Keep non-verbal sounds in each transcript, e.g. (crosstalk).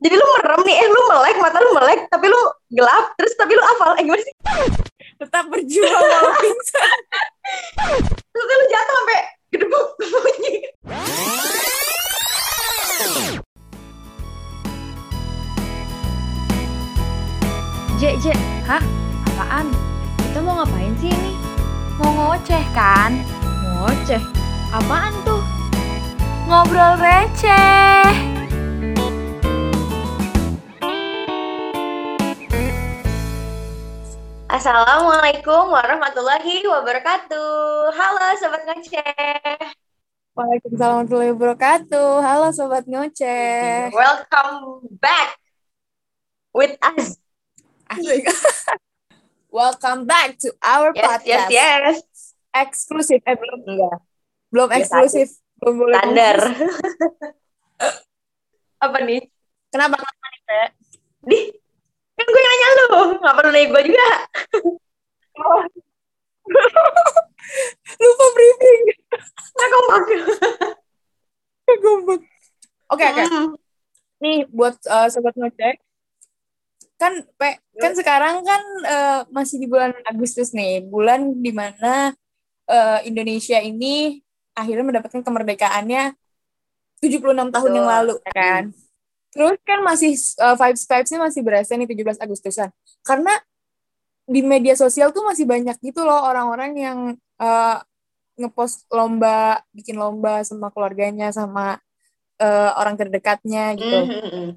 Jadi lu merem nih, eh lu melek, mata lu melek, tapi lu gelap, terus tapi lu hafal. Eh gimana sih? Tetap berjuang walau pingsan. (laughs) Terus lu jatuh sampai gedebuk bunyi. (laughs) Jek, Jek, hah? Apaan? Kita mau ngapain sih ini? Mau ngoceh kan? Ngoceh? Apaan tuh? Ngobrol receh. Assalamualaikum warahmatullahi wabarakatuh. Halo Sobat Ngoceh. Waalaikumsalam warahmatullahi wabarakatuh. Halo Sobat Ngoceh. Welcome back with us. (laughs) Welcome back to our Yes, yes, podcast. yes. Eksklusif. Eh, belum. Enggak, Belum Biasa eksklusif. Belum boleh. standar. (laughs) Apa nih? Kenapa? Kenapa nih? Di, kan gue yang nanya lu. Nggak perlu nanya gue juga. (laughs) Lupa briefing. Nggak kompak. Gombak. Oke, oke. Hmm. Nih, buat uh, Sobat Ngoceh. Kan, Pe, kan sekarang kan uh, masih di bulan Agustus nih. Bulan di mana uh, Indonesia ini akhirnya mendapatkan kemerdekaannya 76 tahun Betul. yang lalu, kan? Terus kan masih uh, vibes-vibesnya masih berasa nih 17 Agustusan. Karena di media sosial tuh masih banyak gitu loh orang-orang yang uh, ngepost lomba, bikin lomba sama keluarganya, sama uh, orang terdekatnya gitu. Mhm.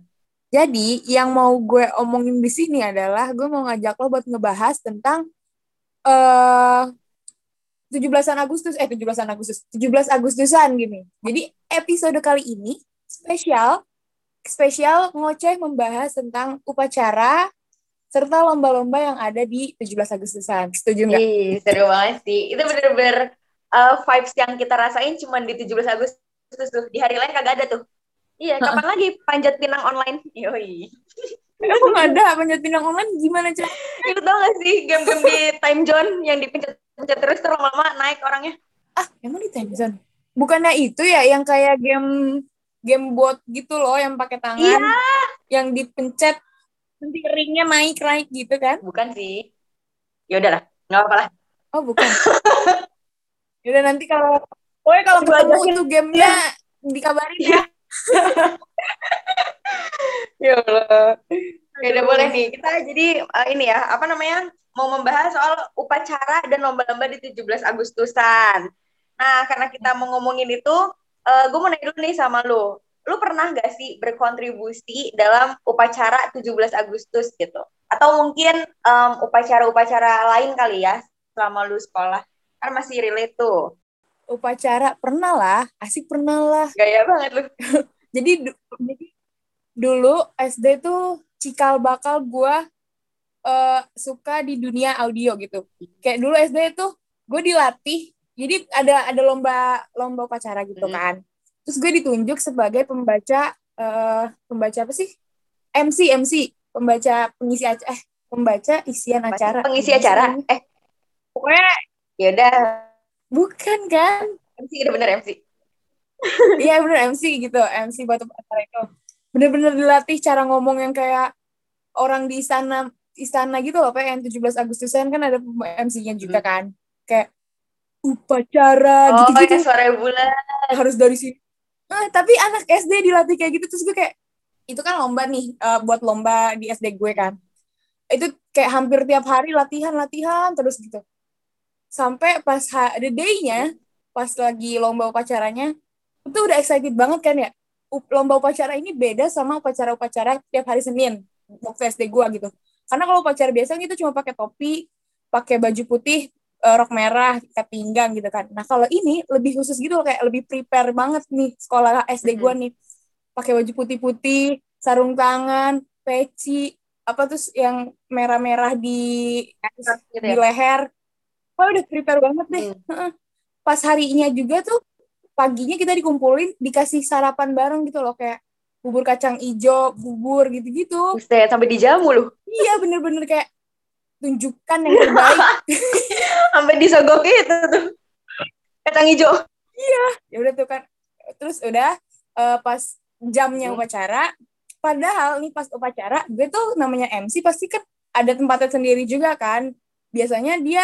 Jadi yang mau gue omongin di sini adalah gue mau ngajak lo buat ngebahas tentang eh 17-an Agustus, eh 17-an Agustus, 17 Agustusan gini. Jadi episode kali ini spesial, spesial ngoceh membahas tentang upacara serta lomba-lomba yang ada di 17 Agustusan. Setuju nggak? Ih, seru banget sih. Itu bener-bener uh, vibes yang kita rasain cuma di 17 Agustus tuh. Di hari lain kagak ada tuh. Iya, kapan lagi panjat pinang online? Yoi. Emang ada panjat pinang online gimana, Cak? Itu tau gak sih game-game di time zone yang dipencet-pencet terus terus lama-lama naik orangnya? Ah, emang di time zone? Bukannya itu ya yang kayak game game bot gitu loh yang pakai tangan Iya. yang dipencet nanti ringnya naik naik gitu kan? Bukan sih. Ya udahlah, nggak apa-apa lah. Oh, bukan. Yaudah nanti kalau Pokoknya kalau ketemu itu gamenya dikabarin ya. (laughs) Ya Allah. Ya udah boleh nih. Kita jadi uh, ini ya, apa namanya? Mau membahas soal upacara dan lomba-lomba di 17 Agustusan. Nah, karena kita mau ngomongin itu, uh, gue mau nanya dulu nih sama lu. Lu pernah gak sih berkontribusi dalam upacara 17 Agustus gitu? Atau mungkin um, upacara-upacara lain kali ya selama lu sekolah? Kan masih relate tuh. Upacara pernah lah, asik pernah lah. Gaya banget lu. (laughs) Jadi du- jadi dulu SD tuh cikal bakal gua eh, suka di dunia audio gitu. Kayak dulu SD tuh gue dilatih. Jadi ada ada lomba lomba upacara gitu Mhm. kan. Terus gue ditunjuk sebagai pembaca eh pembaca apa sih? MC MC, pembaca pengisi acara eh pembaca isian acara. Pengisi acara. Eh, Pokoknya ya udah. bukan kan? MC udah bener MC. Iya bener MC (laughs) gitu, MC buat acara itu. Bener-bener dilatih cara ngomong yang kayak orang di istana istana gitu loh, Pak, yang 17 Agustusan kan ada MC-nya juga kan. Kayak upacara Oh, gitu-gitu ya suara bulan. harus dari sini. Ah, tapi anak SD dilatih kayak gitu terus gue kayak itu kan lomba nih eh, buat lomba di SD gue kan. Itu kayak hampir tiap hari latihan-latihan terus gitu. Sampai pas the day-nya, pas lagi lomba upacaranya, itu udah excited banget kan ya. Lomba upacara ini beda sama upacara-upacara tiap hari Senin waktu SD gue gitu. Karena kalau upacara biasa itu cuma pakai topi, pakai baju putih, eh, rok merah, ikat pinggang gitu kan. Nah kalau ini lebih khusus gitu loh, kayak lebih prepare banget nih sekolah SD gua nih. Pakai baju putih-putih, sarung tangan, peci, apa terus yang merah-merah di Gitu di ya. leher. Wah udah prepare banget deh. Hmm. Pas harinya juga tuh paginya kita dikumpulin dikasih sarapan bareng gitu loh kayak bubur kacang ijo, bubur gitu-gitu. Buset, sampai dijamu lu. Iya bener-bener kayak tunjukkan yang terbaik. (laughs) Sampai disogok itu tuh. Kacang hijau. ya udah tuh kan terus udah eh, pas jamnya Hmm. upacara padahal nih pas upacara gue tuh namanya MC pasti kan ada tempatnya sendiri juga kan biasanya dia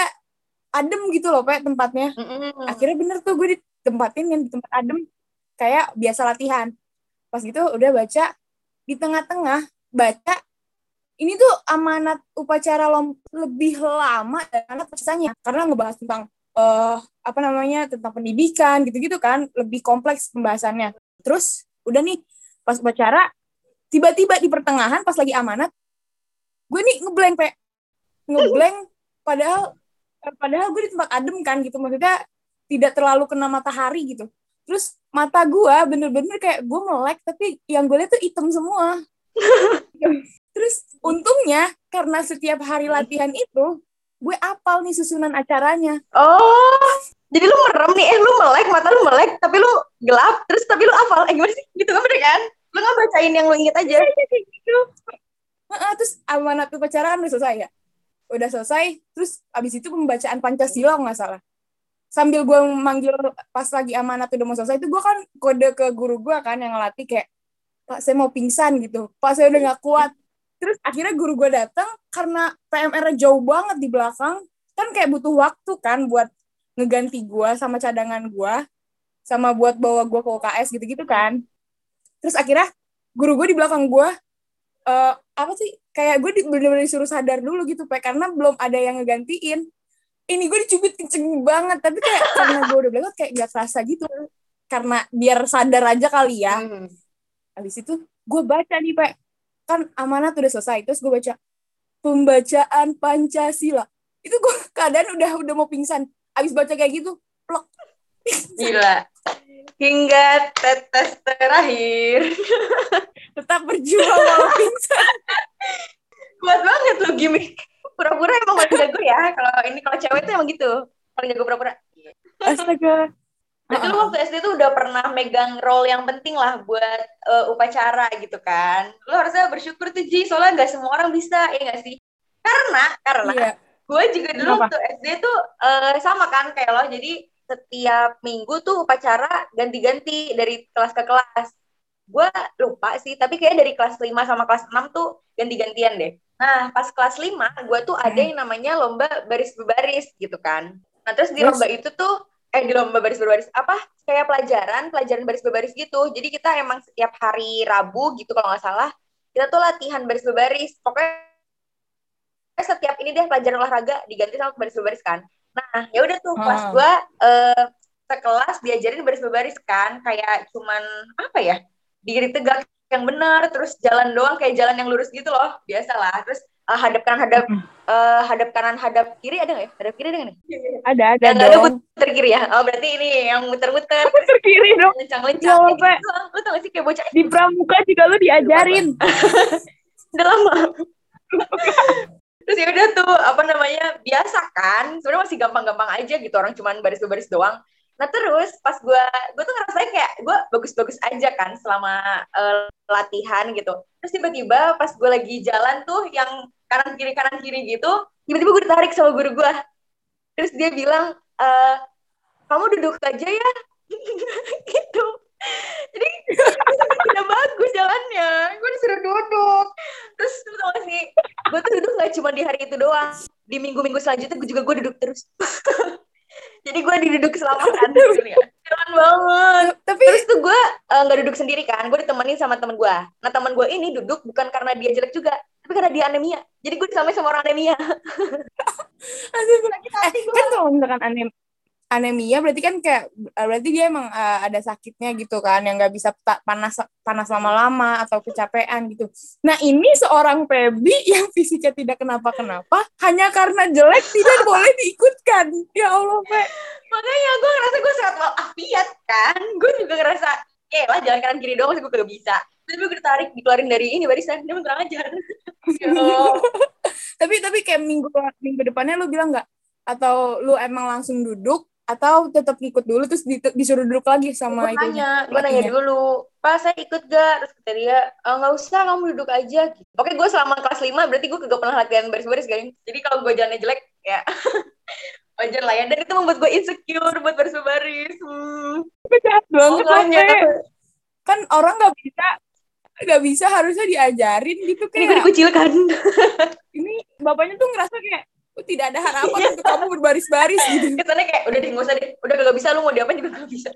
adem gitu loh pak tempatnya akhirnya bener tuh gue ditempatin yang di tempat adem kayak biasa latihan pas gitu udah baca di tengah-tengah baca ini tuh amanat upacara lom lebih lama dan amanat karena ngebahas tentang eh apa namanya tentang pendidikan gitu-gitu kan. Lebih kompleks pembahasannya. Terus udah nih pas upacara tiba-tiba di pertengahan pas lagi amanat gue nih ngeblank pe. Ngeblank padahal eh, padahal gue di tempat adem kan gitu. Maksudnya tidak terlalu kena matahari gitu. Terus mata gue bener-bener kayak gue melek tapi yang gue lihat tuh hitam semua (laughs) terus untungnya karena setiap hari latihan itu gue apal nih susunan acaranya Oh, jadi lu merem nih, eh lu melek, mata lu melek, tapi lu gelap, terus tapi lu hafal. Eh gimana sih? Gitu kan bener kan? Lu nggak bacain yang lu inget aja. kayak gitu Heeh, terus amanat upacara kan udah selesai ya udah selesai terus abis itu pembacaan pancasila nggak salah sambil gue manggil pas lagi amanat udah mau selesai itu gue kan kode ke guru gue kan yang ngelatih kayak pak saya mau pingsan gitu pak saya udah nggak kuat terus akhirnya guru gue datang karena PMR jauh banget di belakang kan kayak butuh waktu kan buat ngeganti gue sama cadangan gue sama buat bawa gue ke UKS gitu-gitu kan. Terus akhirnya guru gue di belakang gue eh apa sih kayak gue di, bener-bener disuruh sadar dulu gitu pak karena belum ada yang ngegantiin. Ini gue dicubit kenceng banget tapi kayak karena gue udah belakang kayak gak kerasa gitu. Karena biar sadar aja kali ya. Hmm. habis itu gue baca nih pak kan amanat udah selesai terus gue baca pembacaan pancasila itu gue (laughs) keadaan udah udah mau pingsan habis baca kayak gitu plok Gila. Hingga tetes terakhir. (laughs) tetap berjuang walau pingsan (laughs) Kuat banget lu gimmick. Pura-pura emang paling jago ya. Kalau ini kalau cewek tuh emang gitu. Paling jago pura-pura. astaga Berarti lu waktu SD tuh udah pernah megang role yang penting lah buat eh, upacara gitu kan. Lu harusnya bersyukur tuh Ji, soalnya nggak semua orang bisa, ya nggak sih? Karena, karena iya gue juga dulu Kenapa? waktu SD tuh eh, sama kan kayak lo, jadi setiap minggu tuh upacara ganti-ganti dari kelas ke kelas. Gue lupa sih, tapi kayak dari kelas 5 sama kelas 6 tuh ganti-gantian deh. Nah, pas kelas 5, gue tuh ada yang namanya lomba baris berbaris gitu kan. Nah, terus di lomba itu tuh, eh di lomba baris berbaris, apa? Kayak pelajaran, pelajaran baris berbaris gitu. Jadi kita emang setiap hari Rabu gitu kalau nggak salah, kita tuh latihan baris berbaris. Pokoknya setiap ini deh pelajaran olahraga diganti sama baris berbaris kan. Nah, ya udah tuh kelas Hmm. gua eh sekelas diajarin baris berbaris kan, kayak cuman apa ya? Diri tegak yang benar, terus jalan doang kayak jalan yang lurus gitu loh, biasalah. Terus eh, hadap kanan hadap eh, hadap kanan hadap kiri ada nggak ya? Hadap kiri ada nggak nih? ada ada Yang ada dong muter kiri ya? Oh berarti ini yang muter-muter, terkiri dong lencang-lencang Ya Allah, kayak gitu. Lu tau gak sih kayak bocah di pramuka juga lu diajarin (laughs) udah lama. Terus ya udah tuh apa namanya biasa kan, sebenarnya masih gampang-gampang aja gitu orang cuman baris-baris doang. Nah terus pas gue gue tuh ngerasain kayak gue bagus-bagus aja kan selama eh, latihan gitu. Terus tiba-tiba pas gue lagi jalan tuh yang kanan kiri kanan kiri gitu, tiba-tiba gue ditarik sama guru gue. Terus dia bilang, eh kamu duduk aja ya, (laughs) gitu. Jadi tidak bagus jalannya, gue disuruh duduk. Terus lu tau sih, gue tuh duduk gak cuma di hari itu doang. Di minggu-minggu selanjutnya gue juga gue duduk terus. (laughs) Jadi gue diduduk selamatan ya. Keren banget. tapi Terus tuh gue eh, nggak duduk sendiri kan, gue ditemenin sama temen gue. Nah temen gue ini duduk bukan karena dia jelek juga, tapi karena dia anemia. Jadi gue disamain sama orang anemia. (laughs) aduh, eh, kan kalau misalkan anem anemia berarti kan kayak eh, berarti dia emang eh, ada sakitnya gitu kan yang nggak bisa panas panas lama-lama atau kecapean gitu. Nah ini seorang Pebi (laughs) yang fisiknya tidak kenapa-kenapa hanya karena jelek tidak boleh diikutkan. Ya Allah Pe. Makanya gue ngerasa gue sehat walafiat kan. Gue juga ngerasa, ya lah jalan kanan kiri doang, masih gue kagak bisa. Tapi gue ditarik, dikeluarin dari ini barisan, dia kurang ajar. (laughs) Ya. (laughs) Tapi tapi kayak minggu minggu depannya lu bilang nggak atau lu emang langsung duduk atau tetap ngikut dulu terus di- disuruh duduk lagi sama gue itu. nanya, gue nanya dulu, Pak saya ikut gak? Terus kata dia, "Eh, nggak usah, kamu duduk aja. Gitu. Oke, gue selama kelas 5 berarti gue kagak pernah latihan baris-baris kan. Jadi kalau gue jalannya jelek, ya (laughs) wajar lah ya. Dan itu membuat gue insecure buat baris-baris. Hmm. Jahat banget. Pe. Kan orang nggak bisa nggak bisa harusnya diajarin gitu Ini gue kayak dikucilkan. (laughs) ini bapaknya tuh ngerasa kayak "Oh, tidak ada harapan untuk kamu berbaris-baris gitu (laughs) Kesannya kayak udah deh usah deh, udah gak bisa lu mau diapain juga gak bisa.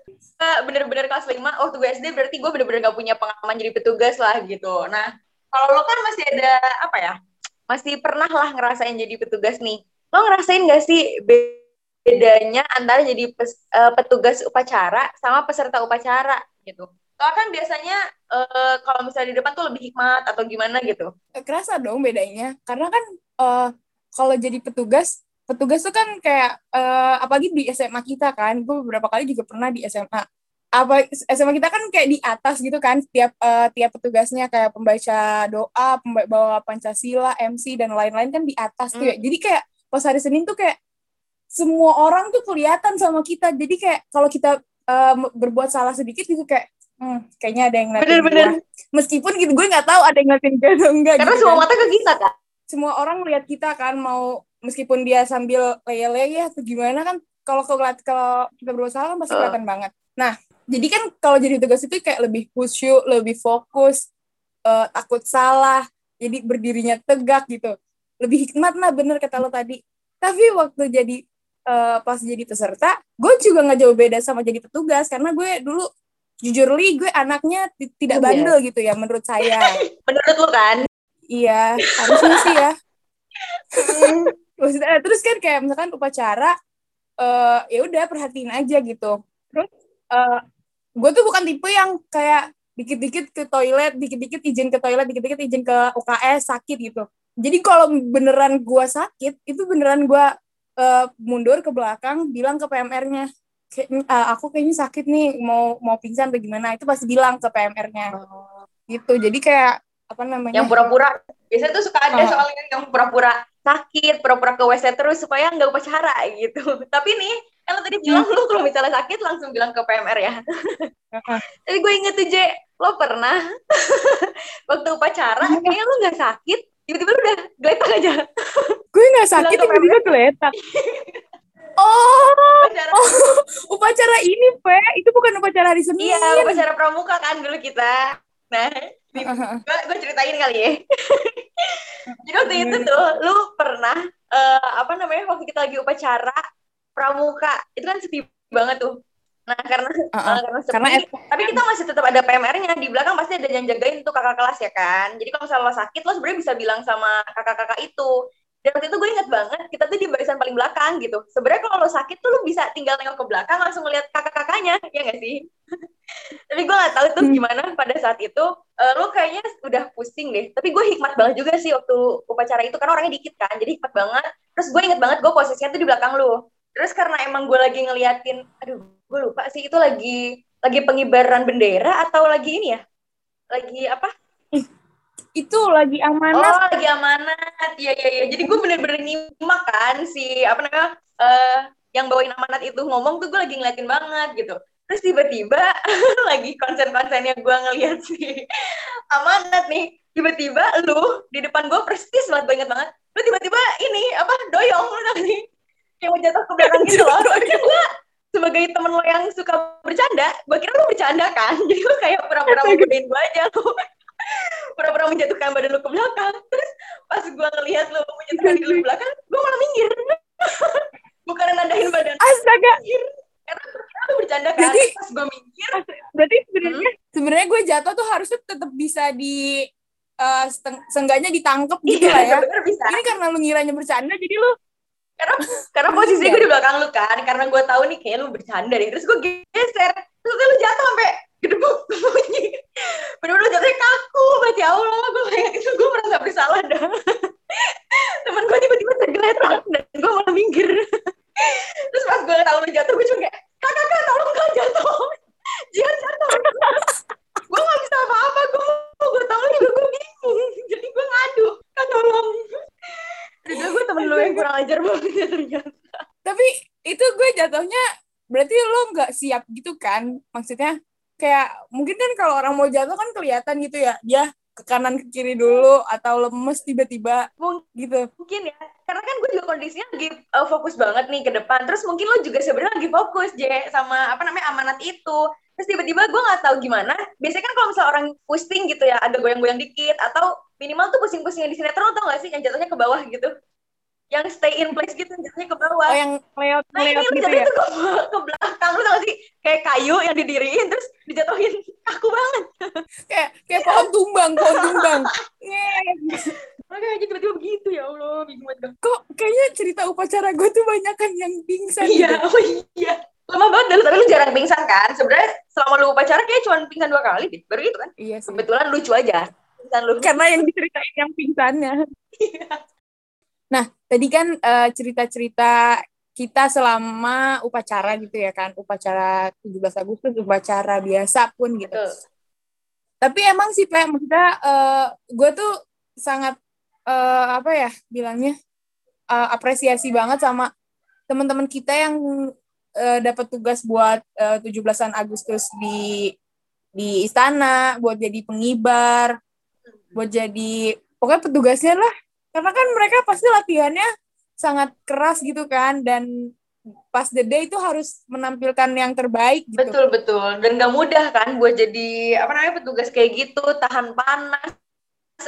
Bener-bener kelas 5 waktu gue SD berarti gue bener-bener gak punya pengalaman jadi petugas lah gitu. Nah kalau lo kan masih ada apa ya? Masih pernah lah ngerasain jadi petugas nih. Lo ngerasain gak sih bedanya antara jadi pes- eh, petugas upacara sama peserta upacara gitu? Soalnya kan biasanya eh, kalau misalnya di depan tuh lebih hikmat atau gimana gitu. kerasa dong bedanya karena kan eh, kalau jadi petugas petugas tuh kan kayak eh, apalagi di SMA kita kan gue beberapa kali juga pernah di SMA apa SMA kita kan kayak di atas gitu kan tiap eh, tiap petugasnya kayak pembaca doa pembawa Pancasila MC dan lain-lain kan di atas tuh ya jadi kayak pas hari Senin tuh kayak semua orang tuh kelihatan sama kita jadi kayak kalau kita eh, berbuat salah sedikit gitu kayak hmm, kayaknya ada yang ngeliatin Bener-bener. gua. meskipun gitu gue nggak tahu ada yang ngeliatin gue atau enggak Karena gitu semua kan mata ke kita kan. Semua orang melihat kita kan mau meskipun dia sambil leye-leye atau gimana kan kalau kalau kalau kita berbuat salah kan pasti Uh. kelihatan banget. Nah, jadi kan kalau jadi tugas itu kayak lebih khusyuk, lebih fokus, eh, takut salah, jadi berdirinya tegak gitu. Lebih hikmat lah bener kata lo tadi. Tapi waktu jadi eh, pas jadi peserta, gue juga nggak jauh beda sama jadi petugas karena gue dulu jujur li gue anaknya ti- tidak Iya. bandel gitu ya menurut saya. (laughs) Menurut lu kan. Iya, harusnya sih ya. (laughs) maksudnya eh, terus kan kayak misalkan upacara eh ya udah perhatiin aja gitu. Terus eh gue tuh bukan tipe yang kayak dikit-dikit ke toilet dikit-dikit izin ke toilet dikit-dikit izin ke UKS sakit gitu. Jadi kalau beneran gue sakit itu beneran gue eh, mundur ke belakang bilang ke PMR-nya "Eh, aku kayaknya sakit nih mau mau pingsan atau gimana. Itu pasti bilang ke PMR-nya gitu. Jadi kayak apa namanya? Yang pura-pura. Biasanya tuh suka ada Oh. soalnya yang pura-pura sakit pura-pura ke WC terus supaya nggak upacara gitu. (laughs) Tapi nih lo tadi bilang lu kalau misalnya sakit langsung bilang ke PMR ya. (laughs) Tapi gue inget tuh J lo pernah (laughs) waktu upacara Iya. kayaknya lu nggak sakit tiba-tiba lu udah geletak aja. Gue nggak sakit tiba-tiba geletak. Oh! Upacara. Oh, upacara ini, Pe. Itu bukan upacara hari Senin. iya upacara pramuka kan dulu kita nah gue (laughs) gue ceritain kali ya. (laughs) Jadi waktu itu tuh lu pernah eh, apa namanya waktu kita lagi upacara pramuka itu kan sepi banget tuh. Nah karena Heeh. eh, karena sepi Karena tapi kita masih tetap ada PMR-nya di belakang pasti ada yang jagain tuh kakak kelas ya kan. Jadi kalau misalnya lo sakit lo sebenarnya bisa bilang sama kakak-kakak itu dan waktu itu gue inget banget kita tuh di barisan paling belakang gitu. Sebenarnya kalau lo sakit tuh lo bisa tinggal tengok ke belakang langsung ngeliat kakak-kakaknya ya nggak sih? (laughs) Tapi gue nggak tahu tuh Hmm. gimana pada saat itu eh, lo kayaknya udah pusing deh. Tapi gue hikmat banget juga sih waktu upacara itu karena orangnya dikit kan jadi hikmat banget. Terus gue inget banget gue posisinya tuh di belakang lo. Terus karena emang gue lagi ngeliatin aduh gue lupa sih itu lagi lagi pengibaran bendera atau lagi ini ya? Lagi apa itu lagi amanah. Oh, lagi amanat. Iya, iya, iya. Jadi gue bener-bener nyimak kan si apa namanya eh yang bawain amanat itu ngomong tuh gue lagi ngeliatin banget gitu. Terus tiba-tiba (laughs) lagi konsen-konsennya gue ngeliat si (laughs) amanat nih. Tiba-tiba lu di depan gue persis banget, gue inget banget. Lu tiba-tiba ini apa doyong lu tadi yang mau jatuh ke belakang gitu loh. (laughs) Gue sebagai temen lo yang suka bercanda, gue kira lu bercanda kan. Jadi lu kayak pura-pura mau gue aja lu. Pura-pura menjatuhkan badan lu ke belakang. Terus pas gue ngelihat lu menjatuhkan diri lu ke belakang gue malah minggir. (laughs) Bukan nadain badan. Astaga. minggir. Karena lu bercanda kan. Jadi- pas gue minggir Berarti sebenarnya sebenarnya gue jatuh tuh harusnya tetap bisa di seteng- seenggaknya ditangkep gitu lah ya. iya bisa. Ini karena lu ngiranya bercanda jadi lu karena karena posisi gue di belakang lu kan karena gue tahu nih kayak lu bercanda deh. Terus gue geser. Terus lu jatuh sampai gedebuk bener-bener jatuhnya kaku banget. Ya Allah gue kayak itu. Gue merasa bersalah dah. Temen gue tiba-tiba tergeletak dan gue malah minggir. Terus pas gue tahu lu jatuh gue cuma kayak kak kakak tolong kak jatuh. Jangan jatuh. Gue gak bisa apa-apa. Gue mau gue tolong juga gue bingung. Jadi gue ngadu kak tolong. Ternyata gue temen lu yang kurang ajar banget ya ternyata. Tapi itu gue jatuhnya berarti lo nggak siap gitu kan? Maksudnya kayak mungkin kan kalau orang mau jatuh kan kelihatan gitu ya dia ke kanan ke kiri dulu atau lemes tiba-tiba gitu. mungkin ya. Karena kan gue juga kondisinya lagi uh, fokus banget nih ke depan. Terus mungkin lo juga sebenarnya lagi fokus J sama apa namanya amanat itu. Terus tiba-tiba gue nggak tahu gimana. Biasanya kan kalau misalnya orang pusing gitu ya agak goyang-goyang dikit atau minimal tuh pusing-pusing di sinetron tau gak sih yang jatuhnya ke bawah gitu yang stay in place gitu jatuhnya ke bawah Oh yang layout nah ini layout lo gitu ya. tuh ke, ke belakang tau sih kayak kayu yang didiriin terus dijatuhin aku banget (laughs) Kayak kayak pohon tumbang, pohon tumbang. Ngek. (laughs) makanya aja tiba-tiba begitu ya Allah bingung banget. Kok kayaknya cerita upacara gue tuh banyak kan yang pingsan Iya, gitu. oh iya. Lama banget dulu, tapi lu jarang pingsan kan? Sebenarnya selama lu upacara kayak cuma pingsan dua kali deh. Baru itu kan? Iya sih. Kebetulan lucu aja. Pingsan lu. Karena yang diceritain yang pingsannya. (laughs) Nah, tadi kan eh, cerita-cerita kita selama upacara gitu ya kan, upacara 17 Agustus, upacara biasa pun gitu. Betul. Tapi emang sih, Pak, maksudnya eh, gue tuh sangat eh, apa ya bilangnya eh, apresiasi banget sama teman-teman kita yang eh, dapat tugas buat eh, 17-an Agustus di di istana, buat jadi pengibar, buat jadi pokoknya petugasnya lah. Karena kan mereka pasti latihannya sangat keras gitu kan dan pas the day itu harus menampilkan yang terbaik gitu. Betul, betul. Dan gak mudah kan buat jadi, apa namanya, petugas kayak gitu, tahan panas.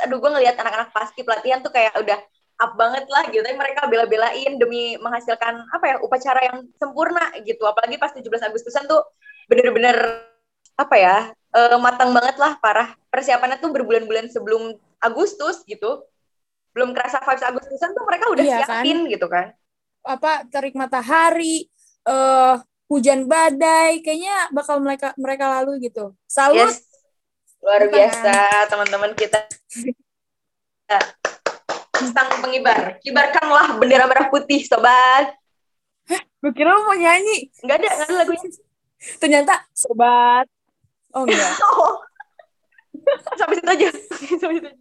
Aduh, gue ngelihat anak-anak paski pelatihan tuh kayak udah up banget lah gitu. Tapi mereka bela-belain demi menghasilkan, apa ya, upacara yang sempurna gitu. Apalagi pas 17 Agustusan tuh bener-bener, apa ya, eh, matang banget lah, parah. Persiapannya tuh berbulan-bulan sebelum Agustus gitu. Belum kerasa vibes Agustusan tuh mereka udah Iya kan? siapin gitu kan. apa terik matahari, eh hujan badai, kayaknya bakal mereka mereka lalu gitu. Salut. Yes. Luar Bukan. biasa teman-teman kita. Sang pengibar, kibarkanlah bendera merah putih, sobat. Gue kira lu mau nyanyi. Enggak ada, enggak ada lagunya. (laughs) Ternyata sobat. Oh enggak. (laughs) Oh. Sampai situ aja. (laughs) Sampai situ aja.